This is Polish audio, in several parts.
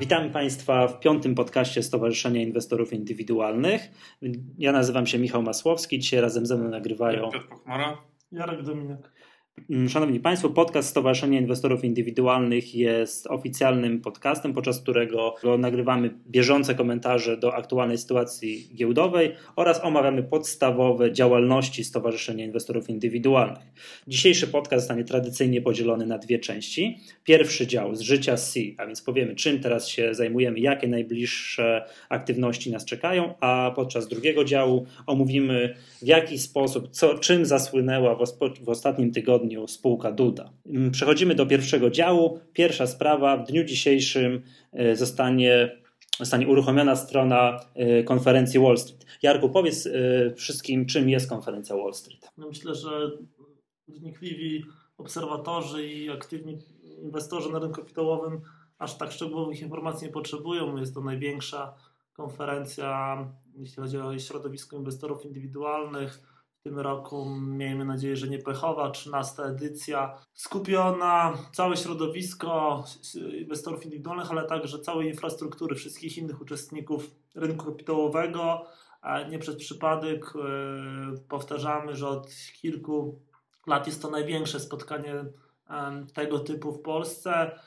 Witam Państwa w piątym podcaście Stowarzyszenia Inwestorów Indywidualnych. Ja nazywam się Michał Masłowski. Dzisiaj razem ze mną nagrywają Piotr Pochmara. Jarek Dominik. Mm, Szanowni Państwo, podcast Stowarzyszenia Inwestorów Indywidualnych jest oficjalnym podcastem, podczas którego nagrywamy bieżące komentarze do aktualnej sytuacji giełdowej oraz omawiamy podstawowe działalności Stowarzyszenia Inwestorów Indywidualnych. Dzisiejszy podcast zostanie tradycyjnie podzielony na dwie części. Pierwszy dział z życia C, a więc powiemy, czym teraz się zajmujemy, jakie najbliższe aktywności nas czekają, a podczas drugiego działu omówimy w jaki sposób, co, czym zasłynęła w, w ostatnim tygodniu spółka Duda. Mm, przechodzimy do pierwszego działu. Pierwsza sprawa, w dniu dzisiejszym e, zostanie, zostanie uruchomiona strona e, konferencji Wall Street. Jarku, powiedz e, wszystkim, czym jest konferencja Wall Street. No myślę, że wnikliwi obserwatorzy i aktywni inwestorzy na rynku kapitałowym aż tak szczegółowych informacji nie potrzebują. Jest to największa konferencja, jeśli chodzi o środowisko inwestorów indywidualnych tym roku miejmy nadzieję, że nie pechowa, 13 edycja, skupiona całe środowisko inwestorów indywidualnych, ale także całej infrastruktury wszystkich innych uczestników rynku kapitałowego. Nie przez przypadek e, powtarzamy, że od kilku lat jest to największe spotkanie tego typu w Polsce.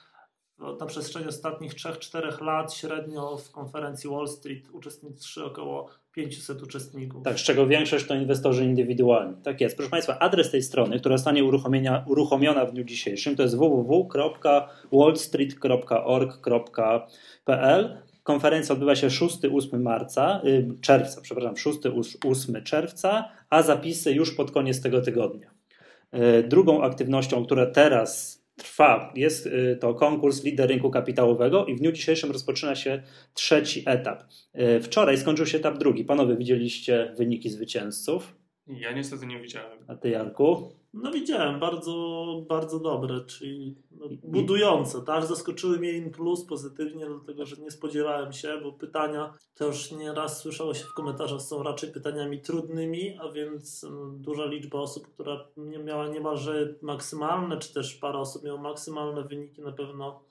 Na przestrzeni ostatnich 3-4 lat średnio w konferencji Wall Street uczestniczy około 500 uczestników. Tak, z czego większość to inwestorzy indywidualni. Tak jest. Proszę Państwa, adres tej strony, która zostanie uruchomiona w dniu dzisiejszym, to jest www.wallstreet.org.pl. Konferencja odbywa się 6-8 marca, y, czerwca, przepraszam, 6-8 czerwca, a zapisy już pod koniec tego tygodnia. Y, drugą aktywnością, która teraz trwa. Jest y, to konkurs lider rynku kapitałowego i w dniu dzisiejszym rozpoczyna się trzeci etap. Y, wczoraj skończył się etap drugi. Panowie widzieliście wyniki zwycięzców? Ja niestety nie widziałem. A ty, Jarku? No widziałem, bardzo, bardzo dobre, czyli no, budujące, tak? Zaskoczyły mnie in plus pozytywnie, dlatego że nie spodziewałem się, bo pytania, to już nie raz słyszało się w komentarzach, są raczej pytaniami trudnymi, a więc no, duża liczba osób, która nie miała niemalże maksymalne, czy też parę osób miało maksymalne wyniki, na pewno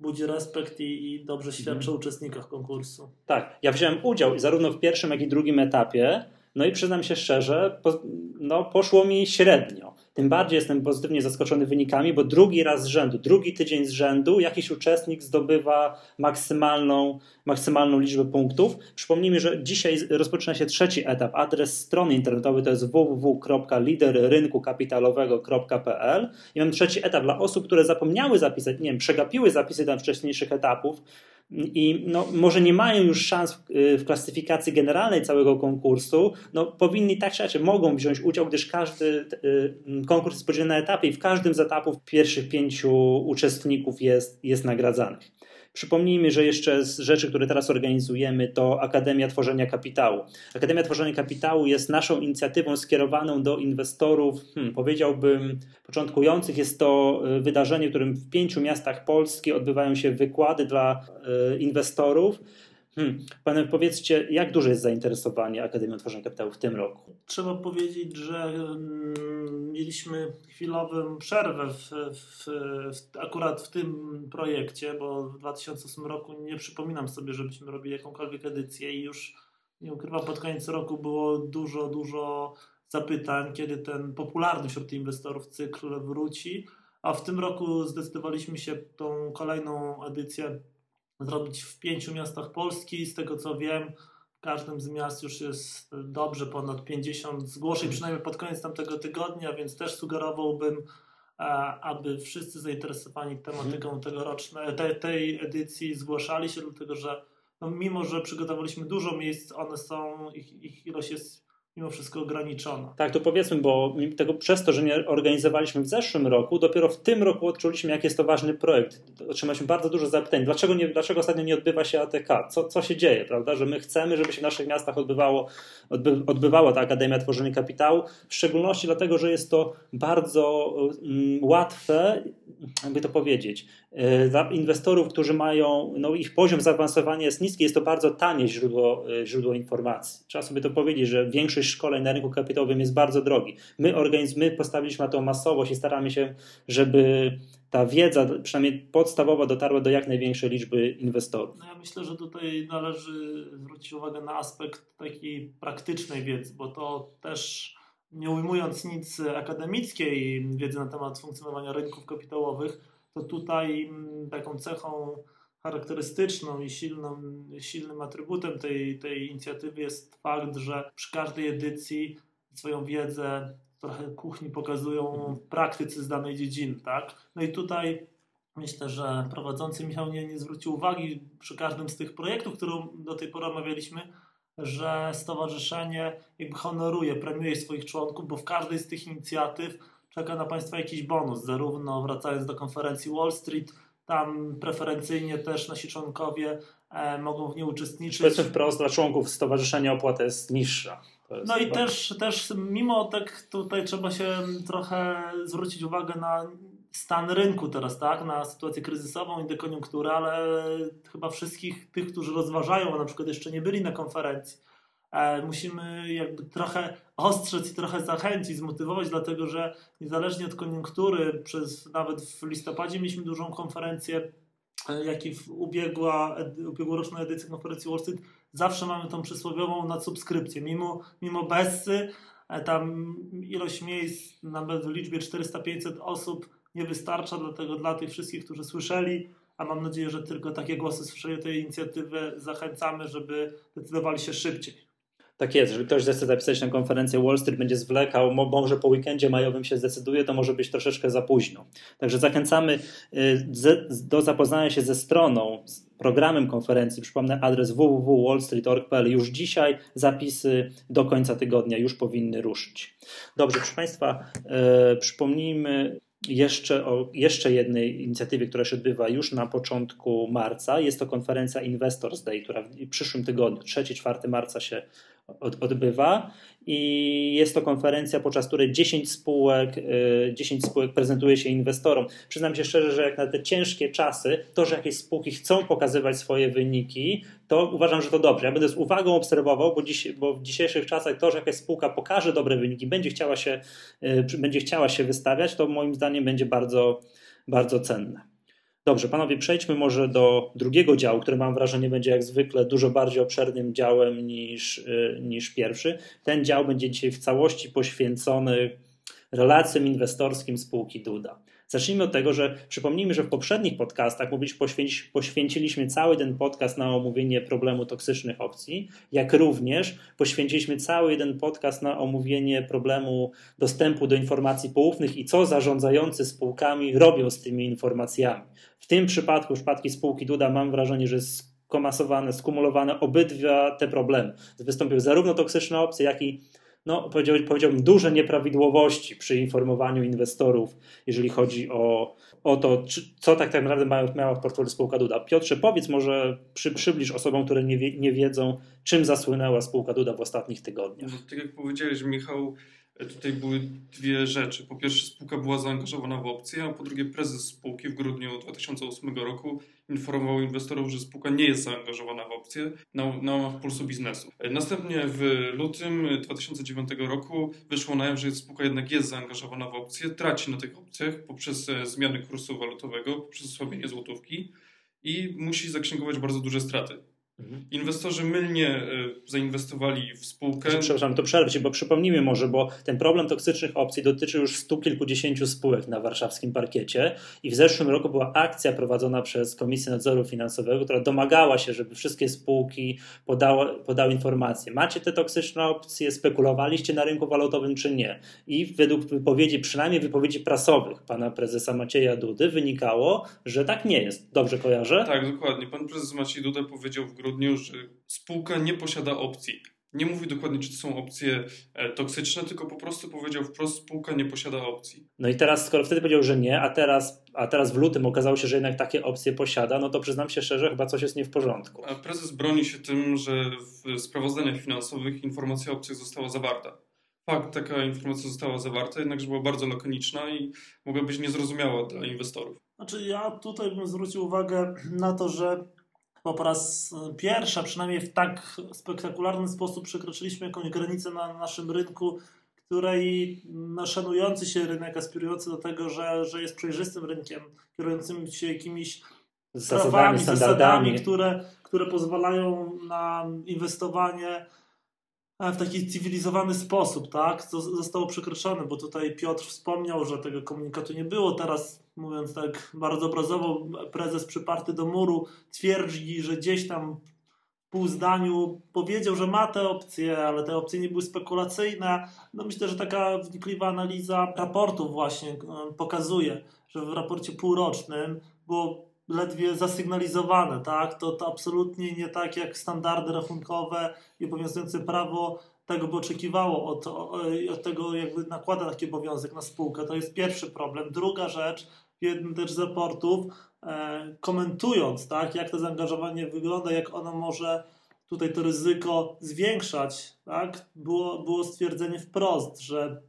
budzi respekt i, i dobrze świadczy mhm. o uczestnikach konkursu. Tak, ja wziąłem udział zarówno w pierwszym, jak i drugim etapie. No i przyznam się szczerze, po, no, poszło mi średnio. Tym bardziej jestem pozytywnie zaskoczony wynikami, bo drugi raz z rzędu, drugi tydzień z rzędu jakiś uczestnik zdobywa maksymalną, maksymalną liczbę punktów. Przypomnijmy, że dzisiaj rozpoczyna się trzeci etap. Adres strony internetowej to jest www.liderrynkukapitalowego.pl i mam trzeci etap dla osób, które zapomniały zapisać, nie wiem, przegapiły zapisy tam wcześniejszych etapów, i no, może nie mają już szans w, w, klasyfikacji generalnej całego konkursu, no, powinni tak czy inaczej mogą wziąć udział, gdyż każdy y, konkurs jest podzielony na etapy i w każdym z etapów pierwszych pięciu uczestników jest, jest nagradzanych. Przypomnijmy, że jeszcze z rzeczy, które teraz organizujemy, to Akademia Tworzenia Kapitału. Akademia Tworzenia Kapitału jest naszą inicjatywą skierowaną do inwestorów, hmm, powiedziałbym, początkujących. Jest to y, wydarzenie, w którym w pięciu miastach Polski odbywają się wykłady dla y, inwestorów Hmm. Panie, powiedzcie, jak duże jest zainteresowanie Akademią Tworzenia Kapitału w tym roku? Trzeba powiedzieć, że mm, mieliśmy chwilową przerwę w, w, w, akurat w tym projekcie, bo w 2008 roku nie przypominam sobie, żebyśmy robili jakąkolwiek edycję i już nie ukrywam, pod koniec roku było dużo, dużo zapytań, kiedy ten popularny wśród inwestorów cykl wróci, a w tym roku zdecydowaliśmy się tą kolejną edycję zrobić w pięciu miastach Polski. Z tego co wiem, w każdym z miast już jest dobrze ponad 50 zgłoszeń, przynajmniej pod koniec tamtego tygodnia, więc też sugerowałbym, e, aby wszyscy zainteresowani tematyką mhm. tegorocznej, tej, tej edycji zgłaszali się, dlatego że no, mimo, że przygotowaliśmy dużo miejsc, one są, ich, ich ilość jest mimo wszystko ograniczona. Tak, to powiedzmy, bo tego, przez to, że nie organizowaliśmy w zeszłym roku, dopiero w tym roku odczuliśmy, jak jest to ważny projekt. Otrzymaliśmy bardzo dużo zapytań. Dlaczego, nie, dlaczego ostatnio nie odbywa się ATK? Co, co się dzieje, prawda? Że my chcemy, żeby się w naszych miastach odbywało, odby, odbywała ta Akademia Tworzenia Kapitału, w szczególności dlatego, że jest to bardzo um, łatwe jakby to powiedzieć, dla inwestorów, którzy mają, no ich poziom zaawansowania jest niski, jest to bardzo tanie źródło, e, źródło informacji. Trzeba sobie to powiedzieć, że większość szkoleń na rynku kapitałowym jest bardzo drogi. My, organiz, my postawiliśmy na tą masowość i staramy się, żeby ta wiedza, przynajmniej podstawowa, dotarła do jak największej liczby inwestorów. No ja myślę, że tutaj należy zwrócić uwagę na aspekt takiej praktycznej wiedzy, bo to też nie ujmując nic akademickiej wiedzy na temat funkcjonowania rynków kapitałowych, to tutaj mm, taką cechą charakterystyczną i silną, silnym atrybutem tej, tej inicjatywy jest fakt, że przy każdej edycji swoją wiedzę trochę kuchni pokazują w praktyce z danej dziedziny, tak? No i tutaj myślę, że prowadzący Michał nie, nie zwrócił uwagi przy każdym z tych projektów, które do tej pory omawialiśmy, że stowarzyszenie jakby honoruje, premiuje swoich członków, bo w każdej z tych inicjatyw czeka na Państwa jakiś bonus, zarówno wracając do konferencji Wall Street, tam preferencyjnie też nasi członkowie e, mogą w niej uczestniczyć. Powiedzmy wprost, dla członków stowarzyszenia opłata jest niższa. Jest no i też, też mimo tak tutaj trzeba się trochę zwrócić uwagę na stan rynku teraz, tak, na sytuację kryzysową i dekoniunkturę, ale chyba wszystkich tych, którzy rozważają, a na przykład jeszcze nie byli na konferencji, musimy jakby trochę ostrzec i trochę zachęcić, zmotywować, dlatego że niezależnie od koniunktury, przez nawet w listopadzie mieliśmy dużą konferencję, e, jak i w ubiegła, ubiegłoroczną edycję konferencji Wall Street, zawsze mamy tą przysłowiową nadsubskrypcję. Mimo, mimo Bessy, e, tam ilość miejsc nawet w liczbie 400-500 osób nie wystarcza, dlatego dla tych wszystkich, którzy słyszeli, a mam nadzieję, że tylko takie głosy słyszeli tej inicjatywy, zachęcamy, żeby decydowali się szybciej. Tak jest, jeżeli ktoś zechce zapisać na konferencję Wall Street, będzie zwlekał, może po weekendzie majowym się zdecyduje, to może być troszeczkę za późno. Także zachęcamy y, do zapoznania się ze stroną, z programem konferencji. Przypomnę adres www.wallstreet.org.pl. Już dzisiaj zapisy do końca tygodnia już powinny ruszyć. Dobrze, proszę Państwa, y, przypomnijmy jeszcze o jeszcze jednej inicjatywie, która się odbywa już na początku marca. Jest to konferencja Investors Day, która w przyszłym tygodniu, 3-4 marca się odbywa i jest to konferencja, podczas której 10 spółek, 10 y, spółek prezentuje się inwestorom. Przyznam się szczerze, że jak na te ciężkie czasy, to, że jakieś spółki chcą pokazywać swoje wyniki, to uważam, że to dobrze. Ja będę z uwagą obserwował, bo, dziś, bo w dzisiejszych czasach to, że jakaś spółka pokaże dobre wyniki, będzie chciała się, y, będzie chciała się wystawiać, to moim zdaniem będzie bardzo, bardzo cenne. Dobrze, panowie, przejdźmy może do drugiego działu, który mam wrażenie będzie jak zwykle dużo bardziej obszernym działem niż, y, niż pierwszy. Ten dział będzie dzisiaj w całości poświęcony relacjom inwestorskim spółki Duda. Zacznijmy od tego, że przypomnijmy, że w poprzednich podcastach poświęci, poświęciliśmy cały ten podcast na omówienie problemu toksycznych opcji, jak również poświęciliśmy cały jeden podcast na omówienie problemu dostępu do informacji poufnych i co zarządzający spółkami robią z tymi informacjami. W tym przypadku, w przypadku spółki Duda, mam wrażenie, że skomasowane, skumulowane obydwa te problemy. Wystąpiły zarówno toksyczne opcje, jak i no, powiedziałbym, duże nieprawidłowości przy informowaniu inwestorów, jeżeli chodzi o, o to, czy, co tak, tak naprawdę mają, miała w portfelu spółka Duda. Piotrze, powiedz może, przy, przybliż osobom, które nie, wie, nie wiedzą, czym zasłynęła spółka Duda w ostatnich tygodniach. No, tak jak powiedziałeś, Michał, Tutaj były dwie rzeczy. Po pierwsze, spółka była zaangażowana w opcje, a po drugie, prezes spółki w grudniu 2008 roku informował inwestorów, że spółka nie jest zaangażowana w opcje na, na łamach pulsu biznesu. Następnie w lutym 2009 roku wyszło na jaw, że spółka jednak jest zaangażowana w opcje, traci na tych opcjach poprzez e, zmiany kursu walutowego, poprzez osłabienie złotówki i musi zaksięgować bardzo duże straty. Mhm. Inwestorzy mylnie e, zainwestowali w spółkę. Przepraszam, to przerwę bo przypomnijmy może, bo ten problem toksycznych opcji dotyczy już stu kilkudziesięciu spółek na warszawskim parkiecie i w zeszłym roku była akcja prowadzona przez Komisję Nadzoru Finansowego, która domagała się, żeby wszystkie spółki podały, podały informacje. Macie te toksyczne opcje, spekulowaliście na rynku walutowym czy nie? I według wypowiedzi, przynajmniej wypowiedzi prasowych pana prezesa Macieja Dudy wynikało, że tak nie jest. Dobrze kojarzę? Tak, dokładnie. Pan prezes Maciej Duda powiedział w grudniu, że spółka nie posiada opcji. Nie mówi dokładnie, czy to są opcje e, toksyczne, tylko po prostu powiedział wprost, spółka nie posiada opcji. No i teraz, skoro wtedy powiedział, że nie, a teraz, a teraz w lutym okazało się, że jednak takie opcje posiada, no to przyznam się szczerze, chyba coś jest nie w porządku. A prezes broni się tym, że w sprawozdaniach finansowych informacja o opcjach została zawarta. fakt, taka informacja została zawarta, jednakże była bardzo lakoniczna i mogła być niezrozumiała dla inwestorów. Znaczy ja tutaj bym zwrócił uwagę na to, że po raz pierwszy, przynajmniej w tak spektakularny sposób przekroczyliśmy jakąś granicę na naszym rynku, której szanujący się rynek, aspirujący do tego, że, że jest przejrzystym rynkiem, kierującym się jakimiś Zasadami, prawami, standardami. zasadami, które, które pozwalają na inwestowanie w taki cywilizowany sposób, tak? Zostało przekroczone, bo tutaj Piotr wspomniał, że tego komunikatu nie było. Teraz, mówiąc tak bardzo obrazowo, prezes przyparty do muru twierdzi, że gdzieś tam w pół zdaniu powiedział, że ma te opcje, ale te opcje nie były spekulacyjne. No myślę, że taka wnikliwa analiza raportów właśnie e, pokazuje, że w raporcie półrocznym było ledwie zasygnalizowane, tak? To, to absolutnie nie tak jak standardy rachunkowe i obowiązujące prawo tego by oczekiwało od, od tego, jakby nakłada taki obowiązek na spółkę. To jest pierwszy problem. Druga rzecz, w jednym też z raportów, e, komentując, tak, jak to zaangażowanie wygląda, jak ono może tutaj to ryzyko zwiększać, tak, było, było stwierdzenie wprost, że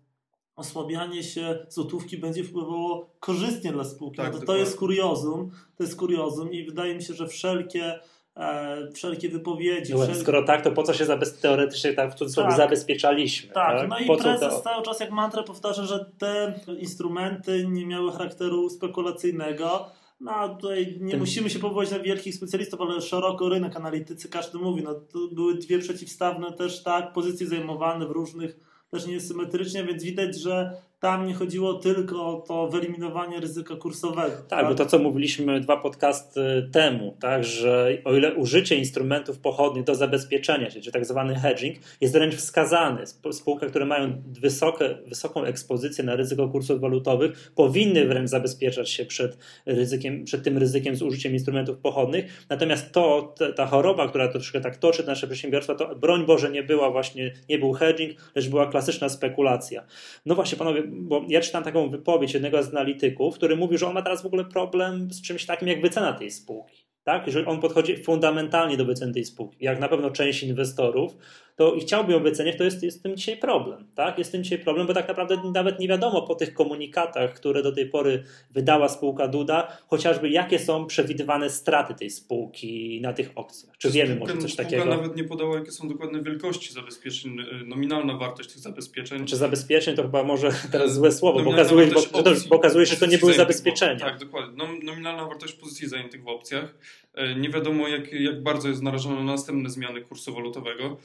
osłabianie się złotówki będzie wpływało korzystnie dla spółki. Tak, no to, to jest kuriozum, to jest kuriozum i wydaje mi się, że wszelkie, e, wszelkie wypowiedzi, No, wszel... Skoro tak, to po co się zabez... teoretycznie tak w cudzysłowie Tak. zabezpieczaliśmy? Tak, Tak, no i po prezes to? cały czas jak mantrę powtarza, że te instrumenty nie miały charakteru spekulacyjnego. No a tutaj nie Tym- musimy się powołać na wielkich specjalistów, ale szeroko rynek analitycy, każdy mówi, no to były dwie przeciwstawne też tak, pozycje zajmowane w różnych, też niesymetrycznie, więc widać, że tam nie chodziło tylko o to wyeliminowanie ryzyka kursowego. Tak, bo to co mówiliśmy dwa podcasty temu, tak, że o ile użycie instrumentów pochodnych do zabezpieczenia się, czy tak zwany hedging, jest wręcz wskazany. Sp- Spółki, które mają wysokie, wysoką ekspozycję na ryzyko kursów walutowych, powinny wręcz zabezpieczać się przed, ryzykiem, przed tym ryzykiem z użyciem instrumentów pochodnych. Natomiast to, ta choroba, która troszkę tak toczy nasze przedsiębiorstwa, to broń Boże nie była właśnie, nie był hedging, lecz była klasyczna spekulacja. No właśnie, panowie, bo ja czytam taką wypowiedź jednego z analityków, który mówił, że on ma teraz w ogóle problem z czymś takim jak wycena tej spółki. Tak? Że on podchodzi fundamentalnie do wyceny tej spółki. Jak na pewno część inwestorów, to i chciałby ją wyceniać, to jest, jest tym dzisiaj problem. Tak? Jest tym dzisiaj problem, bo tak naprawdę nawet nie wiadomo po tych komunikatach, które do tej pory wydała spółka Duda, chociażby jakie są przewidywane straty tej spółki na tych opcjach. Czy wiemy może coś Spółka takiego? nawet nie podała, jakie są dokładne wielkości zabezpieczeń, y, nominalna wartość tych zabezpieczeń. Czy zabezpieczeń to chyba może teraz złe słowo, bo okazuje, bo, bo okazuje się, że to nie były zabezpieczenia. Tak, dokładnie. Nom- Nominalna wartość pozycji zajętych w opcjach. E, Nie wiadomo, jak, jak bardzo jest narażona na następne zmiany kursu walutowego.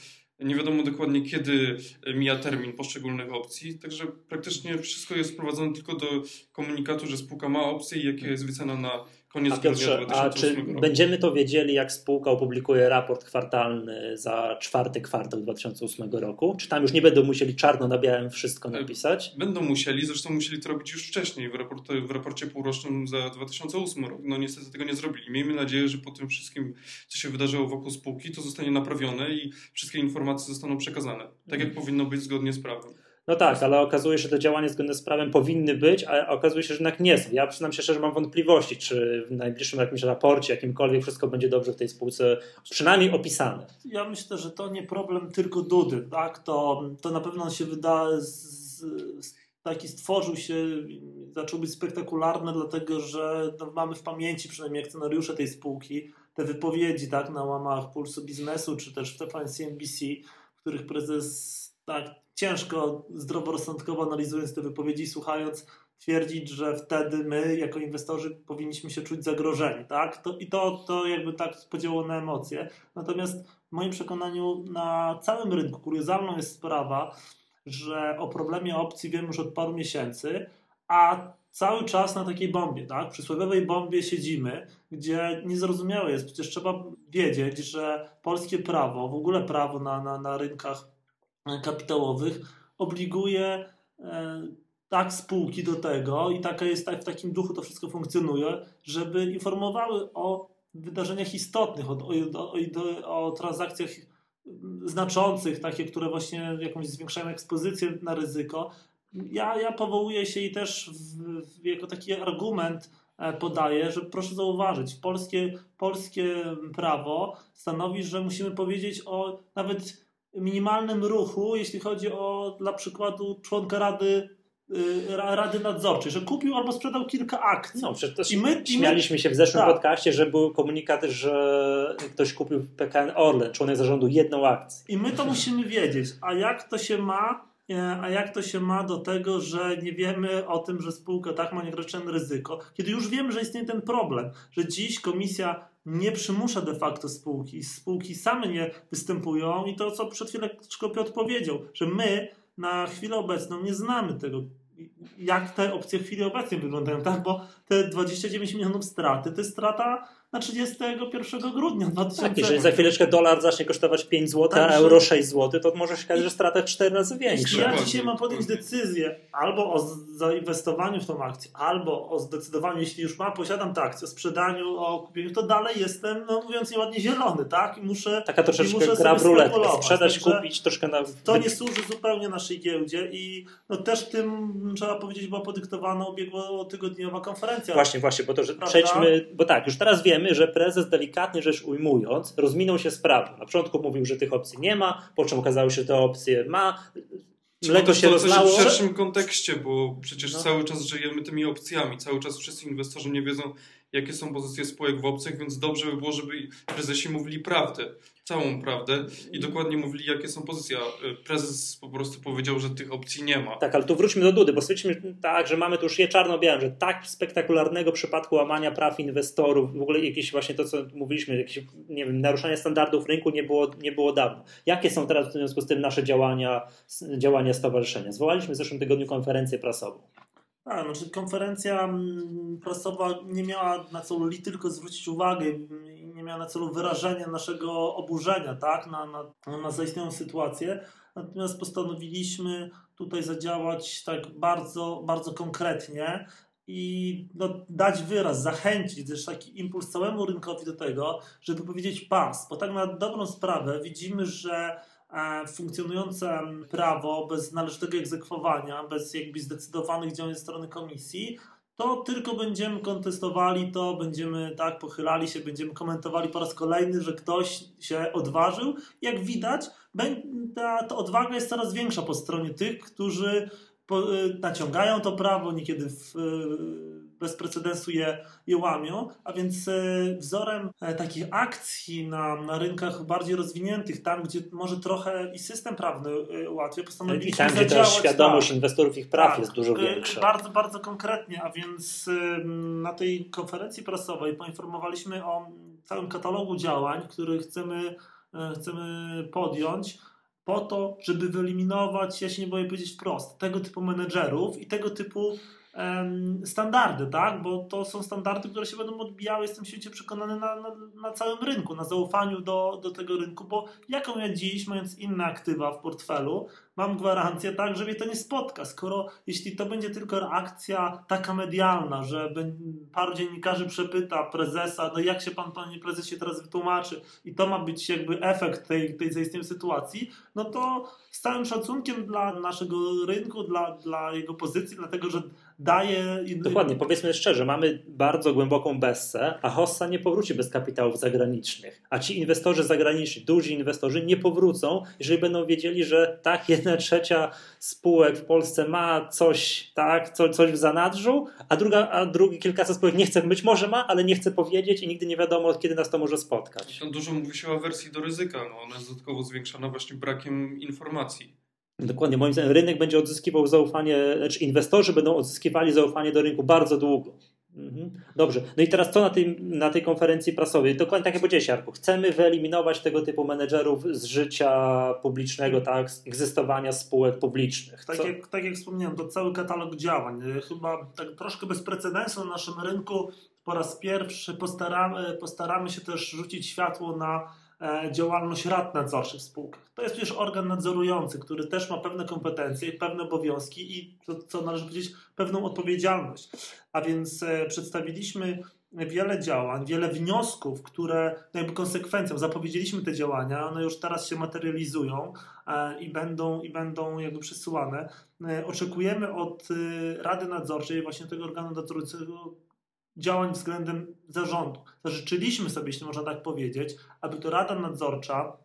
Nie wiadomo dokładnie, kiedy e, mija termin poszczególnych opcji. Także praktycznie wszystko jest sprowadzone tylko do komunikatu, że spółka ma opcję i jaka jest wycena na koniec A grudnia Piotrze, a 2008 czy roku. będziemy to wiedzieli, jak spółka opublikuje raport kwartalny za czwarty kwartał 2008 roku? Czy tam już nie będą musieli czarno na białym wszystko napisać? Będą musieli, zresztą musieli to robić już wcześniej w, raporcie, w raporcie półrocznym za 2008 rok. No niestety tego nie zrobili. Miejmy nadzieję, że po tym wszystkim, co się wydarzyło wokół spółki, to zostanie naprawione i wszystkie informacje zostaną przekazane. Tak jak powinno być zgodnie z prawem. No tak, ale okazuje się, że te działania zgodne z prawem powinny być, a okazuje się, że jednak nie są. Ja przyznam się szczerze, mam wątpliwości, czy w najbliższym jakimś raporcie, jakimkolwiek, wszystko będzie dobrze w tej spółce, przynajmniej opisane. Ja myślę, że to nie problem tylko Dudy, tak? To, to na pewno się wyda, z, z, taki stworzył się, zaczął być spektakularny, dlatego że no, mamy w pamięci przynajmniej akcjonariusze tej spółki, te wypowiedzi tak, na łamach Pulsu Biznesu, czy też w TVN NBC, w których prezes tak ciężko, zdroworozsądkowo analizując te wypowiedzi słuchając, twierdzić, że wtedy my, jako inwestorzy, powinniśmy się czuć zagrożeni. Tak? To, I to, to jakby tak podziało na emocje. Natomiast w moim przekonaniu na całym rynku kuriozalną jest sprawa, że o problemie opcji wiemy już od paru miesięcy, a cały czas na takiej bombie, tak? Przysłowiowej bombie siedzimy, gdzie niezrozumiałe jest. Przecież trzeba wiedzieć, że polskie prawo, w ogóle prawo na, na, na rynkach kapitałowych obliguje e, tak spółki do tego i taka jest, tak, w takim duchu to wszystko funkcjonuje, żeby informowały o wydarzeniach istotnych, o, o, o, o transakcjach znaczących, takie, które właśnie jakąś zwiększają ekspozycję na ryzyko. Ja, ja powołuję się i też w, w, jako taki argument e, podaję, że proszę zauważyć, polskie, polskie prawo stanowi, że musimy powiedzieć o nawet minimalnym ruchu, jeśli chodzi o dla przykładu członka Rady y, Rady Nadzorczej, że kupił albo sprzedał kilka akcji. No, przecież I my, śmialiśmy się w zeszłym tak. podcaście, że był komunikat, że ktoś kupił PKN Orlen, członek zarządu, jedną akcję. I my to musimy wiedzieć. A jak to się ma a jak to się ma do tego, że nie wiemy o tym, że spółka tak ma nieograniczone ryzyko, kiedy już wiemy, że istnieje ten problem, że dziś komisja nie przymusza de facto spółki, spółki same nie występują i to, co przed chwilą Piotr powiedział, że my na chwilę obecną nie znamy tego, jak te opcje w chwili obecnej wyglądają, tak? Bo te 29 milionów straty to jest strata na 31 grudnia 2000. Tak, jeżeli za chwileczkę dolar zacznie kosztować 5 zł, a euro 6 zł, to może się okazać, że strata 4 razy większa. Ja dzisiaj mam podjąć decyzję albo o zainwestowaniu w tą akcję, albo o zdecydowaniu, jeśli już mam, posiadam tę akcję, o sprzedaniu, o kupieniu, to dalej jestem, no mówiąc nieładnie, zielony, tak? I muszę Taka troszeczkę muszę gra w ruletkę, sprzedać, kupić, troszkę na... To nie służy zupełnie naszej giełdzie i no też tym, trzeba powiedzieć, była podyktowana ubiegłotygodniowa konferencja. Właśnie, właśnie, bo to, że przejdźmy, bo tak, już teraz wiemy, wiemy, że prezes delikatnie rzecz ujmując rozminął się z. Na początku mówił, że tych opcji nie ma, po czym okazało się, że te opcje ma. Mleko się rozlało. w szerszym kontekście, bo przecież no. cały czas żyjemy tymi opcjami. Cały czas wszyscy inwestorzy nie wiedzą, jakie są pozycje spółek w opcjach, więc dobrze by było, żeby prezesi mówili prawdę całą prawdę i dokładnie mówili, jakie są pozycje. Prezes po prostu powiedział, że tych opcji nie ma. Tak, ale tu wróćmy do Dudy, bo stwierdziliśmy tak, że mamy tu już je czarno-białe, że tak spektakularnego przypadku łamania praw inwestorów, w ogóle jakieś właśnie to, co mówiliśmy, jakieś, nie wiem, naruszanie standardów rynku nie było, nie było dawno. Jakie są teraz w związku z tym nasze działania, działania stowarzyszenia? Zwołaliśmy w zeszłym tygodniu konferencję prasową. Tak, znaczy konferencja mm, prasowa nie miała na celu tylko zwrócić uwagę, nie miała na celu wyrażenia naszego oburzenia tak, na, na, na zaistniałą sytuację. Natomiast postanowiliśmy tutaj zadziałać tak bardzo, bardzo konkretnie i no, dać wyraz, zachęcić też taki impuls całemu rynkowi do tego, żeby powiedzieć pas, bo tak na dobrą sprawę widzimy, że funkcjonujące prawo bez należytego egzekwowania, bez jakby zdecydowanych działań strony komisji, to tylko będziemy kontestowali to, będziemy tak pochylali się, będziemy komentowali po raz kolejny, że ktoś się odważył. Jak widać, ta, ta odwaga jest coraz większa po stronie tych, którzy naciągają to prawo, niekiedy w, bez precedensu je, je łamią, a więc e, wzorem e, takich akcji na, na rynkach bardziej rozwiniętych, tam gdzie może trochę i system prawny ułatwia, postanowiliśmy I tam, gdzie też świadomość tak, inwestorów ich praw tak, jest dużo większa. Bardzo, bardzo konkretnie, a więc na tej konferencji prasowej poinformowaliśmy o całym katalogu działań, które chcemy, chcemy podjąć po to, żeby wyeliminować, ja się nie boję powiedzieć wprost, tego typu menedżerów i tego typu standardy, tak? Bo to są standardy, które się będą odbijały, jestem świecie przekonany, na, na, na, całym rynku, na zaufaniu do, do tego rynku, bo jaką ja dziś, mając inne aktywa w portfelu, mam gwarancję, tak, że mnie to nie spotka, skoro jeśli to będzie tylko reakcja taka medialna, że paru dziennikarzy przepyta prezesa, no jak się pan, panie prezesie, teraz wytłumaczy i to ma być jakby efekt tej, tej zaistniałej sytuacji, no to z całym szacunkiem dla naszego rynku, dla, dla jego pozycji, dlatego, że daje... Dokładnie, powiedzmy szczerze, mamy bardzo głęboką bessę, a Hossa nie powróci bez kapitałów zagranicznych, a ci inwestorzy zagraniczni, duzi inwestorzy nie powrócą, jeżeli będą wiedzieli, że tak, jedna trzecia spółek w Polsce ma coś, tak, co, coś w zanadrzu, a druga, a drugi kilkaset spółek nie chce, być może ma, ale nie chce powiedzieć i nigdy nie wiadomo, kiedy nas to może spotkać. To dużo mówi się o wersji do ryzyka, no ona jest dodatkowo zwiększana właśnie brakiem informacji. Dokładnie, moim zdaniem rynek będzie odzyskiwał zaufanie, znaczy inwestorzy będą odzyskiwali zaufanie do rynku bardzo długo. Mhm. Dobrze. No i teraz co na tej, na tej konferencji prasowej? Dokładnie tak jak powiedziałeś, Jarku. Chcemy wyeliminować tego typu menedżerów z życia publicznego, tak, z egzystowania spółek publicznych. Tak jak, tak jak wspomniałem, to cały katalog działań. Chyba tak troszkę bez precedensu na naszym rynku po raz pierwszy postaramy, postaramy się też rzucić światło na E, działalność rad nadzorczych w spółkach. To jest przecież organ nadzorujący, który też ma pewne kompetencje, pewne obowiązki i, to, co należy powiedzieć, pewną odpowiedzialność. A więc e, przedstawiliśmy wiele działań, wiele wniosków, które jakby konsekwencją, zapowiedzieliśmy te działania, one już teraz się materializują e, i będą, i będą jakby przesyłane. Oczekujemy od Rady Nadzorczej, właśnie tego organu nadzorującego, działań względem zarządu. Zażyczyliśmy sobie, jeśli można tak powiedzieć, aby to Rada Nadzorcza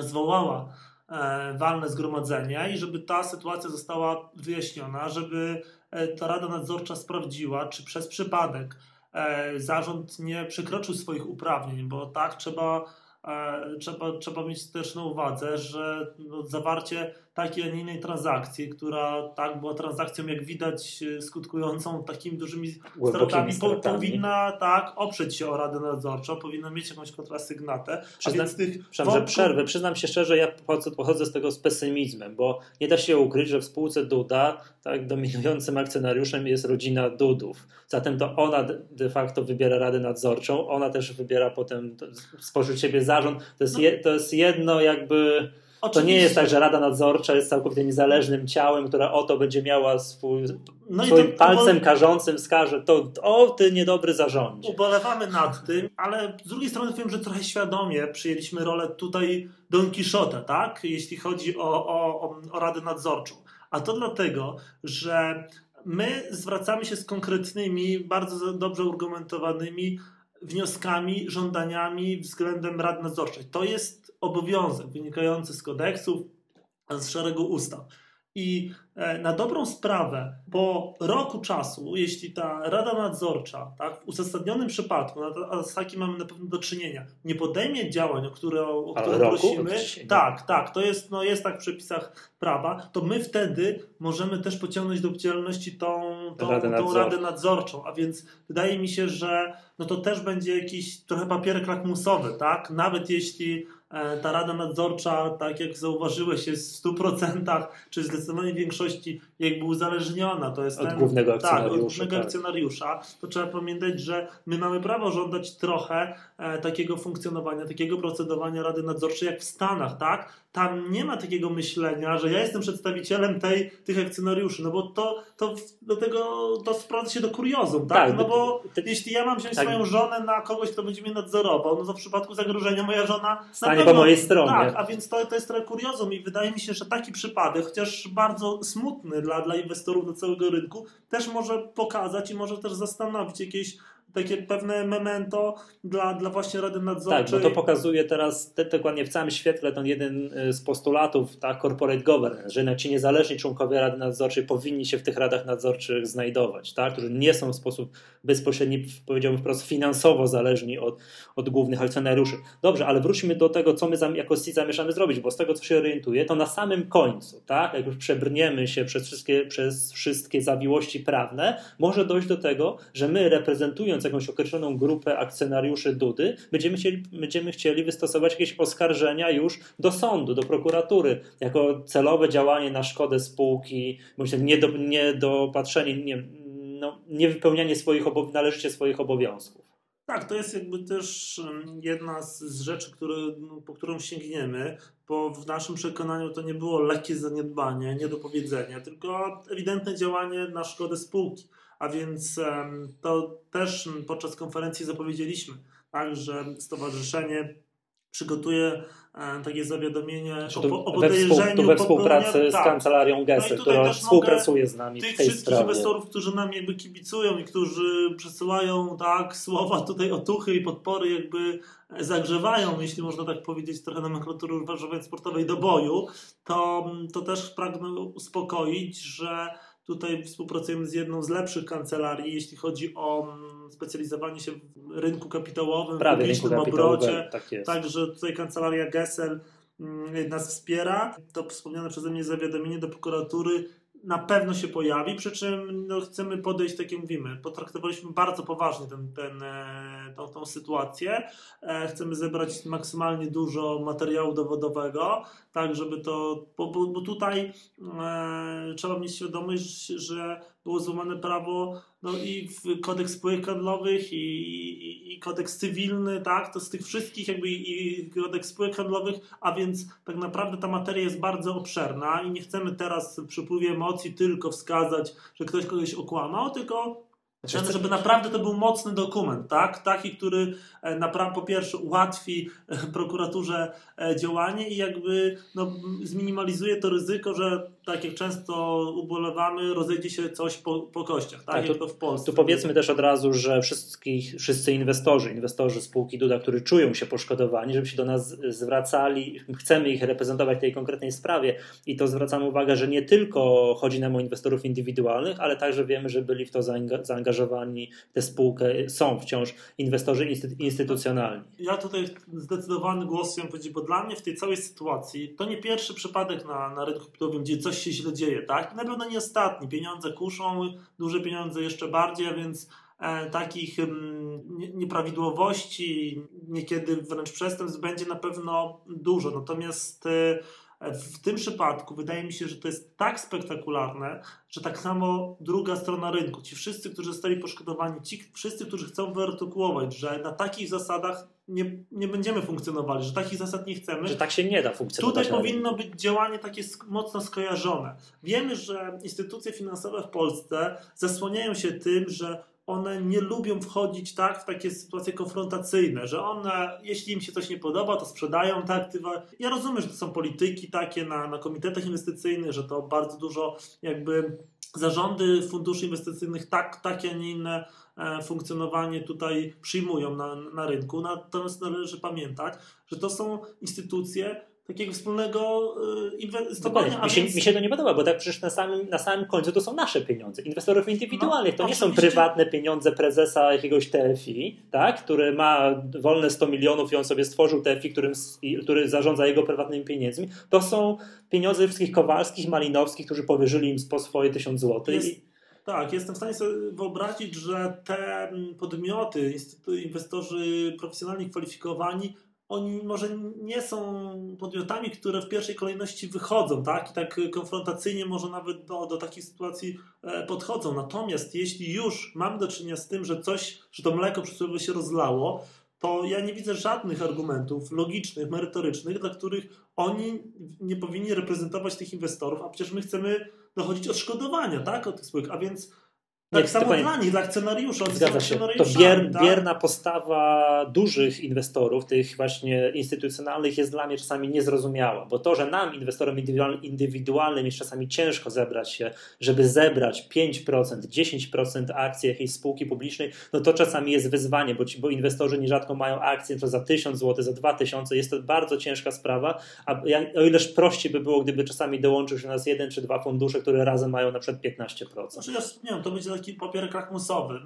zwołała e, walne zgromadzenia i żeby ta sytuacja została wyjaśniona, żeby e, ta Rada Nadzorcza sprawdziła, czy przez przypadek zarząd nie przekroczył swoich uprawnień, bo tak trzeba trzeba, trzeba mieć też na uwadze, że no, zawarcie takiej, a nie innej transakcji, która tak była transakcją, jak widać, skutkującą takimi dużymi stratami, stratami, powinna tak oprzeć się o Radę Nadzorczą, powinna mieć jakąś kontrasygnatę. Przyznam, a tych wątków... przerwę. Przyznam się szczerze, ja pochodzę z tego z pesymizmem, bo nie da się ukryć, że w spółce Duda tak, dominującym akcjonariuszem jest rodzina Dudów. Zatem to ona de facto wybiera Radę Nadzorczą, ona też wybiera potem spośród siebie zarząd. To jest, je, to jest jedno jakby Oczywiście. To nie jest tak, że Rada Nadzorcza jest całkowicie niezależnym ciałem, która oto będzie miała swój, no swoim to, palcem karzącym wskaże, to o, ty niedobry zarządzie. Ubolewamy nad tym, ale z drugiej strony wiem, że trochę świadomie przyjęliśmy rolę tutaj Don Quixote, tak? Jeśli chodzi o, o, o Radę Nadzorczą. A to dlatego, że my zwracamy się z konkretnymi, bardzo dobrze argumentowanymi wnioskami, żądaniami względem rad nadzorczych. To jest obowiązek wynikający z kodeksów, z szeregu ustaw. I e, na dobrą sprawę, po roku czasu, jeśli ta Rada Nadzorcza, tak, w uzasadnionym przypadku, a z takim mamy na pewno do czynienia, nie podejmie działań, o które, o które prosimy, tak, tak, to jest, no, jest tak w przepisach prawa, to my wtedy możemy też pociągnąć do odpowiedzialności tą, tą, Radę, tą Radę Nadzorczą. A więc wydaje mi się, że no to też będzie jakiś trochę papierek lakmusowy, tak? Nawet jeśli ta rada nadzorcza, tak jak zauważyłeś, jest w 100% czy zdecydowanej większości jakby uzależniona. To jest od ten, głównego akcjonariusza. Tak, od głównego tak. akcjonariusza. To trzeba pamiętać, że my mamy prawo żądać trochę e, takiego funkcjonowania, takiego procedowania rady nadzorczej jak w Stanach, tak? Tam nie ma takiego myślenia, że ja jestem przedstawicielem tej, tych akcjonariuszy, no bo to, to do tego to sprowadza się do kuriozum, tak? tak no bo ty, jeśli ja mam wziąć tak. swoją żonę na kogoś, kto będzie mnie nadzorował, no to w przypadku zagrożenia moja żona po mojej stronie. Tak, a więc to, to jest trochę kuriozum i wydaje mi się, że taki przypadek, chociaż bardzo smutny dla, dla inwestorów do całego rynku, też może pokazać i może też zastanowić jakieś takie pewne memento dla, dla właśnie Rady Nadzorczej. Tak, bo to pokazuje teraz te, dokładnie w całym świetle ten jeden y, z postulatów, tak, corporate governance, że ci niezależni członkowie Rady Nadzorczej powinni się w tych radach nadzorczych znajdować, tak, którzy nie są w sposób bezpośredni, powiedziałbym wprost, finansowo zależni od, od głównych akcjonariuszy. Dobrze, ale wróćmy do tego, co my jako SIT zamierzamy zrobić, bo z tego, co się orientuję, to na samym końcu, tak, jak już przebrniemy się przez wszystkie, przez wszystkie zawiłości prawne, może dojść do tego, że my reprezentując jakąś określoną grupę akcjonariuszy Dudy, będziemy chcieli, będziemy chcieli wystosować jakieś oskarżenia już do sądu, do prokuratury, jako celowe działanie na szkodę spółki, myślę, niedopatrzenie, nie, no, niewypełnianie swoich należycie swoich obowiązków. Tak, to jest jakby też jedna z rzeczy, no, po którą sięgniemy, bo w naszym przekonaniu to nie było lekkie zaniedbanie, niedopowiedzenie, tylko ewidentne działanie na szkodę spółki. A więc to też podczas konferencji zapowiedzieliśmy, tak, że stowarzyszenie przygotuje takie zawiadomienie znaczy o, o podejrzeniu we, współpracy z tak. kancelarią Gessel, no która współpracuje z nami tych w tej wszystkich sprawie. inwestorów, którzy nam jakby kibicują i którzy przesyłają tak słowa tutaj otuchy i podpory jakby zagrzewają, jeśli można tak powiedzieć, trochę nomenklatury używając sportowej do boju, to, to też pragnę uspokoić, że Tutaj współpracujemy z jedną z lepszych kancelarii, jeśli chodzi o mm, specjalizowanie się w rynku kapitałowym, Prawie w publicznym obrocie. Tak Także tutaj kancelaria Gessel mm, nas wspiera. To wspomniane przeze mnie zawiadomienie do prokuratury na pewno się pojawi, przy czym no, chcemy podejść, tak jak mówimy, potraktowaliśmy bardzo poważnie ten, ten, e, tą, tą sytuację. E, chcemy zebrać maksymalnie dużo materiału dowodowego, tak żeby to, bo, bo, tutaj e, trzeba mieć świadomość, że było złamane prawo no i kodeks spółek handlowych i, i, i, kodeks cywilny, tak, to z tych wszystkich jakby i kodeks spółek handlowych, a więc tak naprawdę ta materia jest bardzo obszerna i nie chcemy teraz w przepływie emocji tylko wskazać, że ktoś kogoś okłamał, tylko Znaczy, żeby naprawdę to był mocny dokument, tak? Taki, który e, naprawdę po pierwsze ułatwi e, prokuraturze e, działanie i jakby no, zminimalizuje to ryzyko, że tak jak często ubolewamy, rozejdzie się coś po, po kościach, tak? tak jak to w Polsce. Tu powiedzmy też od razu, że wszystkich, wszyscy inwestorzy, inwestorzy spółki Duda, którzy czują się poszkodowani, żeby się do nas zwracali, chcemy ich reprezentować w tej konkretnej sprawie i to zwracamy uwagę, że nie tylko chodzi nam o inwestorów indywidualnych, ale także wiemy, że byli w to zaangażowani zaangażowani w tę spółkę są wciąż inwestorzy instytucjonalni. Ja tutaj zdecydowany głos chciałem powiedzieć, bo dla mnie w tej całej sytuacji to nie pierwszy przypadek na, na rynku kapitałowym, gdzie coś się źle dzieje, tak? Na pewno nie ostatni. Pieniądze kuszą, duże pieniądze jeszcze bardziej, więc e, takich m, nieprawidłowości, niekiedy wręcz przestępstw będzie na pewno dużo. Natomiast e, w tym przypadku wydaje mi się, że to jest tak spektakularne, że tak samo druga strona rynku, ci wszyscy, którzy zostali poszkodowani, ci wszyscy, którzy chcą wyartykułować, że na takich zasadach nie, nie będziemy funkcjonowali, że takich zasad nie chcemy. Że tak się nie da funkcjonować. Tutaj powinno być działanie takie mocno skojarzone. Wiemy, że instytucje finansowe w Polsce zasłaniają się tym, że one nie lubią wchodzić tak w takie sytuacje konfrontacyjne, że one, jeśli im się coś nie podoba, to sprzedają te aktywa. Ja rozumiem, że to są polityki takie na, na komitetach inwestycyjnych, że to bardzo dużo jakby zarządy funduszy inwestycyjnych tak, takie, a nie inne e, funkcjonowanie tutaj przyjmują na, na rynku. Natomiast należy pamiętać, że to są instytucje, takiego wspólnego y, inwestowania. Mi się, więc... mi się to nie podoba, bo tak przecież na samym, na samym końcu to są nasze pieniądze, inwestorów indywidualnych. No, to nie są prywatne pieniądze prezesa jakiegoś TFI, tak, który ma wolne 100 milionów i on sobie stworzył TFI, którym, który zarządza jego prywatnymi pieniędzmi. To są pieniądze wszystkich Kowalskich, Malinowskich, którzy powierzyli im po swoje 1000 zł. Jest... Tak, jestem w stanie sobie wyobrazić, że te podmioty, inwestorzy profesjonalnie kwalifikowani oni może nie są podmiotami, które w pierwszej kolejności wychodzą, tak? I tak konfrontacyjnie może nawet do, do takich sytuacji e, podchodzą. Natomiast jeśli już mam do czynienia z tym, że coś, że to mleko przysłowiowo się rozlało, to ja nie widzę żadnych argumentów logicznych, merytorycznych, dla których oni nie powinni reprezentować tych inwestorów, a przecież my chcemy dochodzić odszkodowania, tak? Od tych spółek. A więc tak nie, samo dla nich, dla akcjonariuszy. Zgadza się. To bier, tak? bierna postawa dużych inwestorów, tych właśnie instytucjonalnych jest dla mnie czasami niezrozumiała, bo to, że nam, inwestorom indywidualnym jest czasami ciężko zebrać się, żeby zebrać 5%, 10% akcji jakiejś spółki publicznej, no to czasami jest wyzwanie, bo, ci, bo inwestorzy nierzadko mają akcje to za 1000 zł, za 2000, jest to bardzo ciężka sprawa, a o ileż prościej by było, gdyby czasami dołączył się nas jeden czy dwa fundusze, które razem mają na przykład 15%. Znaczy ja, nie wiem, to będzie taki papier.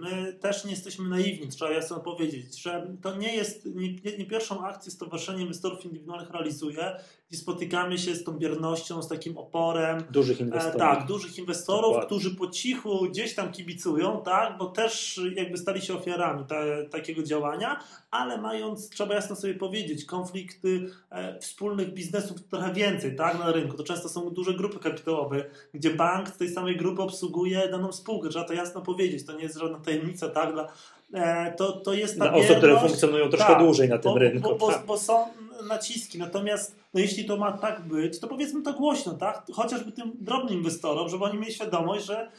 My też nie jesteśmy naiwni, trzeba jasno powiedzieć, że to nie jest, nie, nie pierwszą akcję Stowarzyszenie Inwestorów Indywidualnych realizuje, gdzie spotykamy się z tą biernością, z takim oporem. Dużych e, inwestorów. Tak, dużych inwestorów, Dokładnie. którzy po cichu gdzieś tam kibicują, tak, bo też jakby stali się ofiarami te, takiego działania, ale mając, trzeba jasno sobie powiedzieć, konflikty e, wspólnych biznesów trochę więcej, tak, na rynku. To często są duże grupy kapitałowe, gdzie bank z tej samej grupy obsługuje daną spółkę. Trzeba to jasno powiedzieć. To nie jest żadna tajemnica, tak, dla, e, to, to jest ta Dla osób, które funkcjonują troszkę tak, dłużej na tym bo, rynku. Bo, bo, tak. bo są naciski. Natomiast no jeśli to ma tak być, to powiedzmy to głośno, tak? Chociażby tym drobnym inwestorom, żeby oni mieli świadomość, że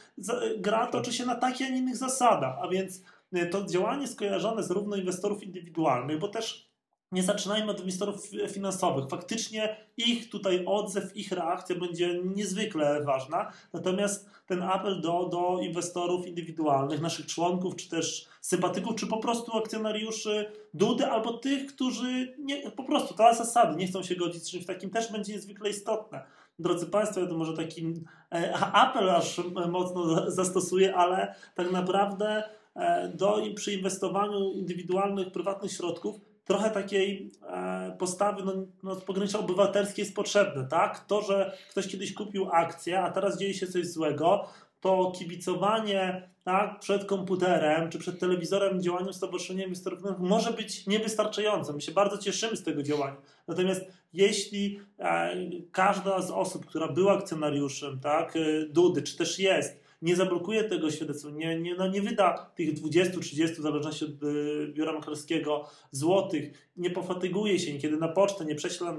gra toczy się na takich, a nie innych zasadach. A więc e, to działanie skojarzone zarówno inwestorów indywidualnych, bo też nie zaczynajmy od inwestorów finansowych. Faktycznie ich tutaj odzew, ich reakcja będzie niezwykle ważna. Natomiast ten apel do, do inwestorów indywidualnych, naszych członków, czy też sympatyków, czy po prostu akcjonariuszy Dudy, albo tych, którzy nie, po prostu to zasady nie chcą się godzić z czymś takim, też będzie niezwykle istotne. Drodzy Państwo, ja to może taki e, apel aż mocno zastosuję, ale tak naprawdę e, do, przy inwestowaniu indywidualnych, prywatnych środków trochę takiej e, postawy no, no, z pogranicza obywatelskiej jest potrzebne, tak? To, że ktoś kiedyś kupił akcję, a teraz dzieje się coś złego, to kibicowanie tak, przed komputerem czy przed telewizorem działaniu Stowarzyszenia Inwestorów może być niewystarczające. My się bardzo cieszymy z tego działania. Natomiast jeśli e, każda z osób, która była akcjonariuszem tak, e, Dudy, czy też jest, nie zablokuje tego świadectwa, nie, nie, no nie wyda tych 20-30, w zależności od y, biura maklerskiego, złotych, nie pofatyguje się, kiedy na pocztę nie prześle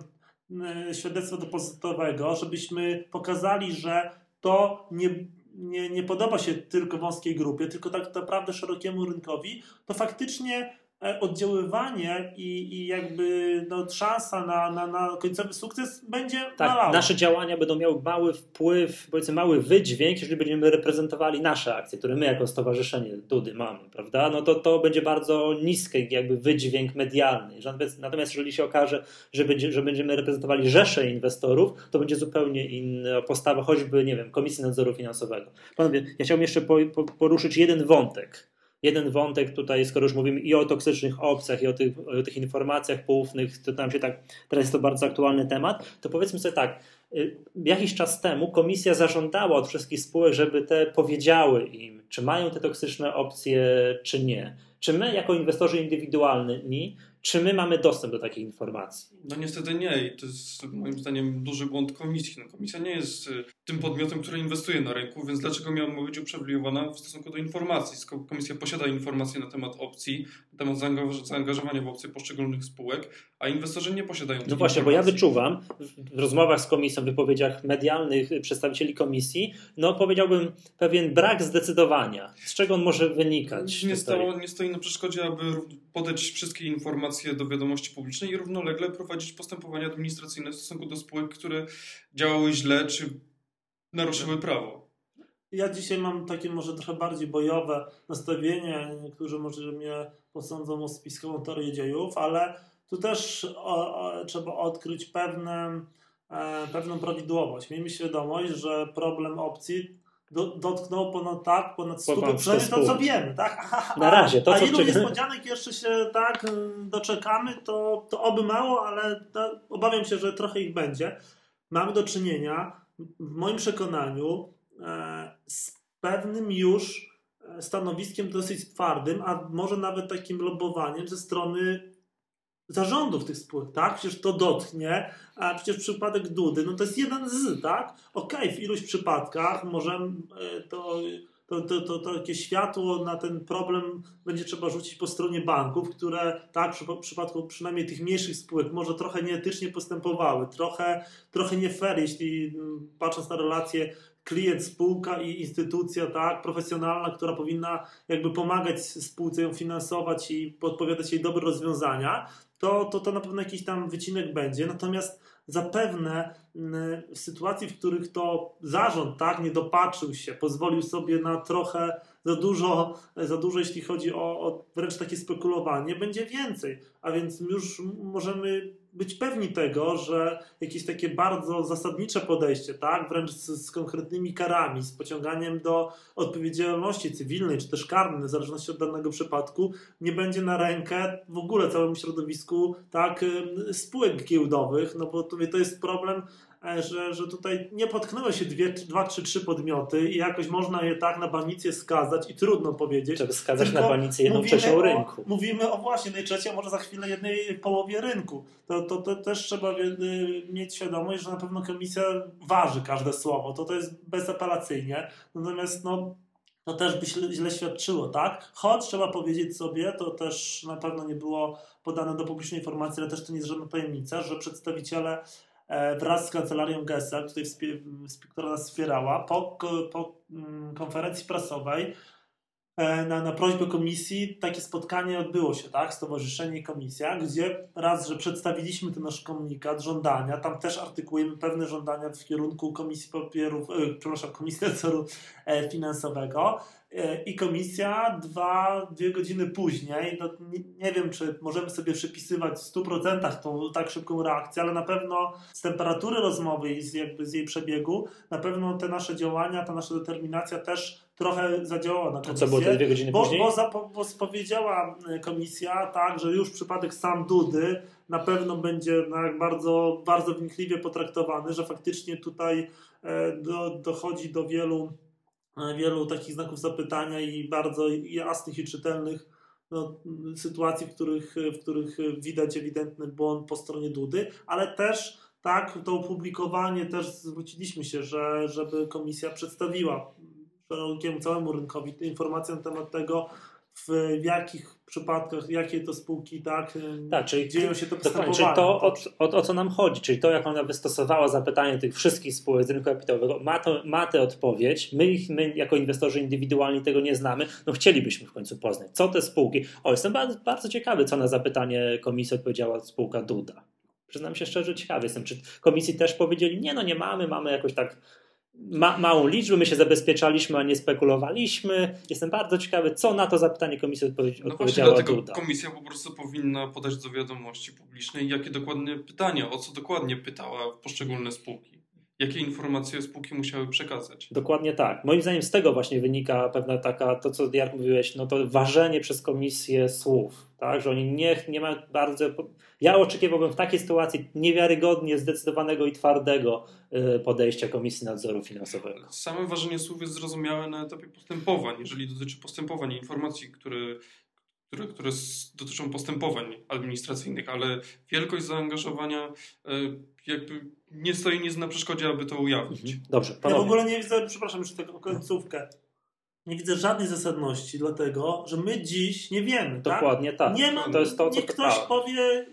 y, świadectwa depozytowego, żebyśmy pokazali, że to nie, nie, nie podoba się tylko wąskiej grupie, tylko tak naprawdę szerokiemu rynkowi, to faktycznie oddziaływanie i, i jakby no, szansa na, na, na końcowy sukces będzie tak, malała. Nasze działania będą miały mały wpływ, powiedzmy mały wydźwięk, jeżeli będziemy reprezentowali nasze akcje, które my jako stowarzyszenie Dudy mamy, prawda? No to to będzie bardzo niski jakby wydźwięk medialny. Natomiast jeżeli się okaże, że, będzie, że będziemy reprezentowali rzesze inwestorów, to będzie zupełnie inna postawa, choćby, nie wiem, Komisji Nadzoru Finansowego. Panowie, ja chciałbym jeszcze po, po, poruszyć jeden wątek jeden wątek tutaj, skoro już mówimy i o toksycznych opcjach, i o tych, o tych informacjach poufnych, to tam się tak, teraz jest to bardzo aktualny temat, to powiedzmy sobie tak, y, jakiś czas temu komisja zażądała od wszystkich spółek, żeby te powiedziały im, czy mają te toksyczne opcje, czy nie. Czy my, jako inwestorzy indywidualni, czy my mamy dostęp do takich informacji? No niestety nie i to jest moim zdaniem duży błąd komisji. No, komisja nie jest y, tym podmiotem, który inwestuje na rynku, więc dlaczego miałaby być uprzywilejowana w stosunku do informacji? Skoro komisja posiada informacje na temat opcji, na temat zaangażowania w opcje poszczególnych spółek, a inwestorzy nie posiadają No właśnie, bo ja wyczuwam w rozmowach z komisją, w wypowiedziach medialnych przedstawicieli komisji, no powiedziałbym pewien brak zdecydowania. Z czego on może wynikać? Nie, stało, nie stoi na przeszkodzie, aby podać wszystkie informacje do wiadomości publicznej i równolegle prowadzić postępowania administracyjne w stosunku do spółek, które działały źle czy naruszyły prawo. Ja dzisiaj mam takie może trochę bardziej bojowe nastawienie. Niektórzy może mnie posądzą o spiskową teorię dziejów, ale tu też o, o, trzeba odkryć pewne, e, pewną prawidłowość. Miejmy świadomość, że problem opcji do, dotknął ponad tak, ponad 100, przynajmniej to co wiemy, tak? A, Na razie, to a co ilu niespodzianek jeszcze się tak doczekamy, to, to oby mało, ale to, obawiam się, że trochę ich będzie. Mamy do czynienia, w moim przekonaniu, e, z pewnym już e, stanowiskiem dosyć twardym, a może nawet takim lobowaniem ze strony zarządów tych spółek, tak? Przecież to dotknie, a przecież przypadek Dudy, no to jest jeden z, tak? Okej, okay, w iluś przypadkach możemy to, to, to, to, to takie światło na ten problem będzie trzeba rzucić po stronie banków, które tak, w przypadku przynajmniej tych mniejszych spółek może trochę nieetycznie postępowały, trochę, trochę nie fair, jeśli mm, patrząc na relacje klient, spółka i instytucja, tak, profesjonalna, która powinna jakby pomagać spółce ją finansować i podpowiadać jej dobre rozwiązania, to, to, to na pewno jakiś tam wycinek będzie. Natomiast zapewne mm, w sytuacji, w których to zarząd tak nie dopatrzył się, pozwolił sobie na trochę za dużo, za dużo jeśli chodzi o, o wręcz takie spekulowanie, będzie więcej. A więc już możemy być pewni tego, że jakieś takie bardzo zasadnicze podejście, tak, wręcz z, z, konkretnymi karami, z pociąganiem do odpowiedzialności cywilnej czy też karnej, w zależności od danego przypadku, nie będzie na rękę w ogóle całemu środowisku tak, spółek giełdowych, no bo to jest problem że, że tutaj nie potknęły się dwie, dwa czy trzy podmioty i jakoś można je tak na banicję skazać i trudno powiedzieć. Żeby skazać na banicję jedną trzecią rynku. Mówimy o właśnie jednej trzeciej, może za chwilę jednej połowie rynku. To, to, to też trzeba y, mieć świadomość, że na pewno komisja waży każde słowo. To, to jest bezapelacyjnie. Natomiast no, to też by źle, źle świadczyło, tak? Choć trzeba powiedzieć sobie, to też na pewno nie było podane do publicznej informacji, ale też to nie jest żadna tajemnica, że przedstawiciele E, wraz z kancelarią tutaj która nas wspierała, po, po mm, konferencji prasowej e, na, na prośbę komisji takie spotkanie odbyło się, tak? Stowarzyszenie i komisja, gdzie raz, że przedstawiliśmy ten nasz komunikat, żądania, tam też artykułujemy pewne żądania w kierunku Komisji Papierów, e, przepraszam, Komisji Nadzoru Finansowego, i komisja dwa, dwie godziny później, no nie, nie, wiem, czy możemy sobie przypisywać w 100% tą tak szybką reakcję, ale na pewno z temperatury rozmowy i z, jakby z jej przebiegu, na pewno te nasze działania, ta nasza determinacja też trochę zadziałała na komisję. A co było te dwie godziny bo, później? Bo, bo spowiedziała y, komisja tak, że już przypadek sam Dudy na pewno będzie bardzo, bardzo wnikliwie potraktowany, że faktycznie tutaj e, do, dochodzi do wielu wielu takich znaków zapytania i bardzo jasnych i czytelnych no, sytuacji, w których, w których widać ewidentny błąd po stronie Dudy, ale też tak, to opublikowanie też zwróciliśmy się, że, żeby komisja przedstawiła szerokiemu całemu rynkowi informacje na temat tego, w jakich przypadkach, jakie to spółki, tak, tak czyli, dzieją się to dokładnie, Czyli to, o, o, o, co nam chodzi, czyli to, jak ona wystosowała zapytanie tych wszystkich spółek z rynku kapitałowego, ma, to, ma tę odpowiedź, my, ich, my jako inwestorzy indywidualni tego nie znamy, no chcielibyśmy w końcu poznać, co te spółki, o, jestem bardzo, bardzo ciekawy, co na zapytanie komisji odpowiedziała spółka Duda. Przyznam się szczerze, ciekawy jestem, czy komisji też powiedzieli, nie no, nie mamy, mamy jakoś tak ma, małą liczbę, my się zabezpieczaliśmy, a nie spekulowaliśmy. Jestem bardzo ciekawy, co na to zapytanie komisji odpowiedzi, no odpowiedziała właśnie Duda. Komisja po prostu powinna podać do wiadomości publicznej, jakie dokładnie pytania, o co dokładnie pytała poszczególne spółki. Jakie informacje spółki musiały przekazać? Dokładnie tak. Moim zdaniem z tego właśnie wynika pewna taka, to co Jarek mówiłeś, no to ważenie przez komisję słów, tak, że oni nie, nie mają bardzo ja oczekiwałbym w takiej sytuacji niewiarygodnie zdecydowanego i twardego y, podejścia Komisji Nadzoru Finansowego. Same ważenie słów jest zrozumiałe na etapie postępowań, jeżeli dotyczy postępowań i informacji, które, które, które dotyczą postępowań administracyjnych, ale wielkość zaangażowania y, jakby nie stoi nic na przeszkodzie, aby to ujawnić. Mhm. Dobrze. Panowie. Ja w ogóle nie widzę, przepraszam już tego końcówkę nie widzę żadnej zasadności, dlatego że my dziś nie wiemy. Tak? Dokładnie tak. tak. Nie ma, to jest to, co ktoś powie,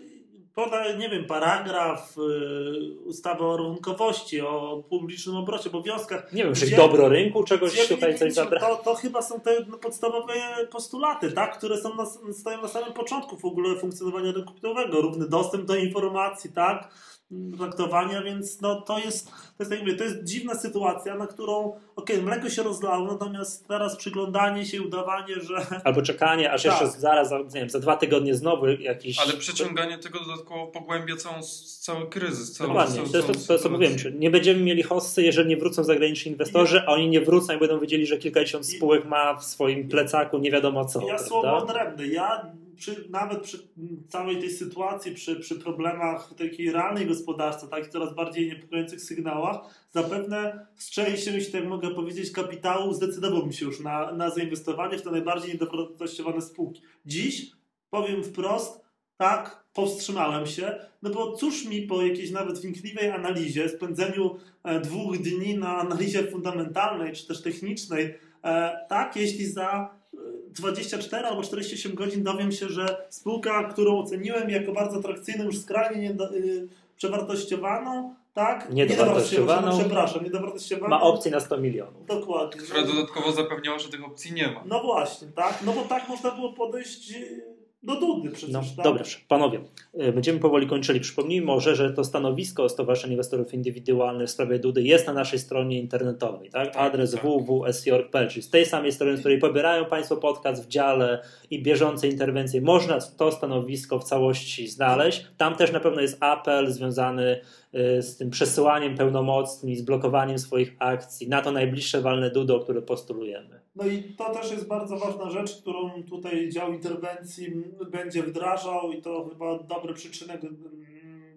poda, nie wiem, paragraf y, ustawy o rachunkowości, o publicznym obrocie, obowiązkach. Nie wiem, czy dobro rynku czegoś tutaj coś To, to chyba są te podstawowe postulaty, tak, które są na, stoją na samym początku w ogóle funkcjonowania rynku kapitałowego. Równy dostęp do informacji, tak, traktowania, więc no, to, jest, to, jest, jak mówię, to jest dziwna sytuacja, na którą okej, okay, mleko się rozlało, natomiast teraz przyglądanie się, udawanie, że... Albo czekanie, aż tak. jeszcze zaraz, nie wiem, za dwa tygodnie znowu jakiś... Ale przeciąganie tego dodatkowo pogłębia całą, cały kryzys. Cały, Dokładnie, cały, to jest to, to, co mówiłem. Nie będziemy mieli hossy, jeżeli nie wrócą zagraniczni inwestorzy, a oni nie wrócą i będą wiedzieli, że kilkadziesiąt spółek ma w swoim plecaku nie wiadomo co. Ja prawda? słowo odrębne. Ja przy, nawet przy całej tej sytuacji, przy, przy problemach takiej realnej gospodarce, takich coraz bardziej niepokojących sygnałach, zapewne z częścią, tak mogę powiedzieć, kapitału zdecydowałbym się już na, na zainwestowanie w te najbardziej niedowartościowane spółki. Dziś powiem wprost, tak, powstrzymałem się, no bo cóż mi po jakiejś nawet wnikliwej analizie, spędzeniu e, dwóch dni na analizie fundamentalnej czy też technicznej, e, tak, jeśli za 24 albo 48 godzin dowiem się, że spółka, którą oceniłem jako bardzo atrakcyjną, już skrajnie nie, yy, przewartościowaną, tak? Niedowartościowaną. Przepraszam, niedowartościowaną. Ma opcję na 100 milionów. Dokładnie. Która dodatkowo zapewniała, że tych opcji nie ma. No właśnie, tak? No bo tak można było podejść do Dudy przecież. No, tak? Dobrze, panowie, y, będziemy powoli kończyli. Przypomnijmy może, że to stanowisko Stowarzyszenia Inwestorów Indywidualnych w sprawie Dudy jest na naszej stronie internetowej. Tak? tak Adres tak. www.sjork.pl, czyli z tej samej strony, z której pobierają Państwo podcast w dziale i bieżące interwencje. Można to stanowisko w całości znaleźć. Tam też na pewno jest apel związany y, z tym przesyłaniem pełnomocnym i z blokowaniem swoich akcji na to najbliższe walne Dudo, które postulujemy. No i to też jest bardzo ważna rzecz, którą tutaj dział interwencji będzie wdrażał i to chyba dobry przyczynek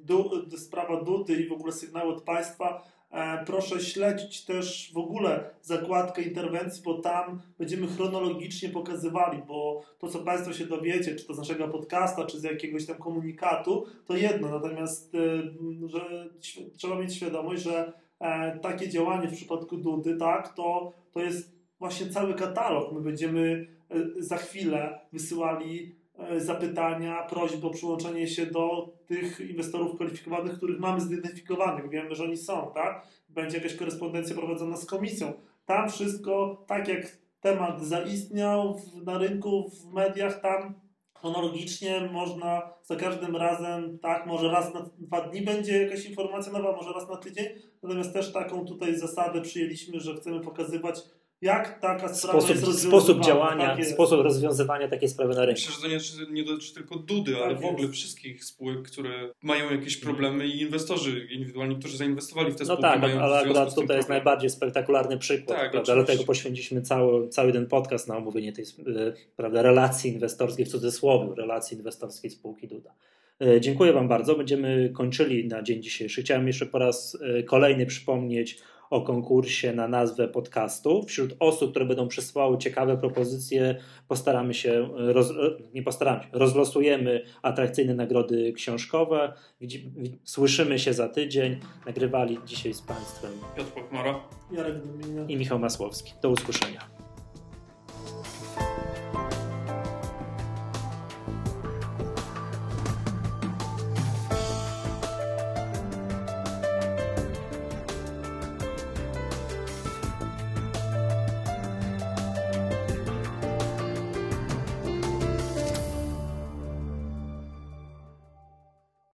du, sprawa Dudy i w ogóle sygnały od państwa. E, proszę śledzić też w ogóle zakładkę interwencji, bo tam będziemy chronologicznie pokazywali, bo to, co Państwo się dowiecie, czy to z naszego podcasta, czy z jakiegoś tam komunikatu, to jedno. Natomiast e, że trzeba mieć świadomość, że e, takie działanie w przypadku Dudy, tak, to, to jest właśnie cały katalog. My będziemy e, za chwilę wysyłali e, zapytania, prośby o przyłączenie się do tych inwestorów kwalifikowanych, których mamy zidentyfikowanych. Wiemy, że oni są, tak? Będzie jakaś korespondencja prowadzona z komisją. Tam wszystko, tak jak temat zaistniał na rynku, w mediach, tam chronologicznie można za każdym razem, tak, może raz na dwa dni będzie jakaś informacja nowa, może raz na tydzień, natomiast też taką tutaj zasadę przyjęliśmy, że chcemy pokazywać jak taka sprawa sposób, jest sposób działania, tak sposób rozwiązywania takiej sprawy na rynku. Myślę, że to nie, nie dotyczy tylko Dudy, tak ale jest. w ogóle wszystkich spółek, które mają jakieś problemy i inwestorzy indywidualni, którzy zainwestowali w te no spółki. No tak, ale akurat tutaj jest najbardziej spektakularny przykład. Tak, prawda? Dlatego poświęciliśmy cały, cały ten podcast na omówienie tej e, prawda, relacji inwestorskiej w cudzysłowie, relacji inwestorskiej spółki Duda. E, dziękuję Wam bardzo. Będziemy kończyli na dzień dzisiejszy. Chciałem jeszcze po raz e, kolejny przypomnieć o konkursie na nazwę podcastu. Wśród osób, które będą przysłały ciekawe propozycje, postaramy się, roz, nie postaramy się, rozlosujemy atrakcyjne nagrody książkowe. Słyszymy się za tydzień. Nagrywali dzisiaj z Państwem Piotr Pokmara, Jarek i Michał Masłowski. Do usłyszenia.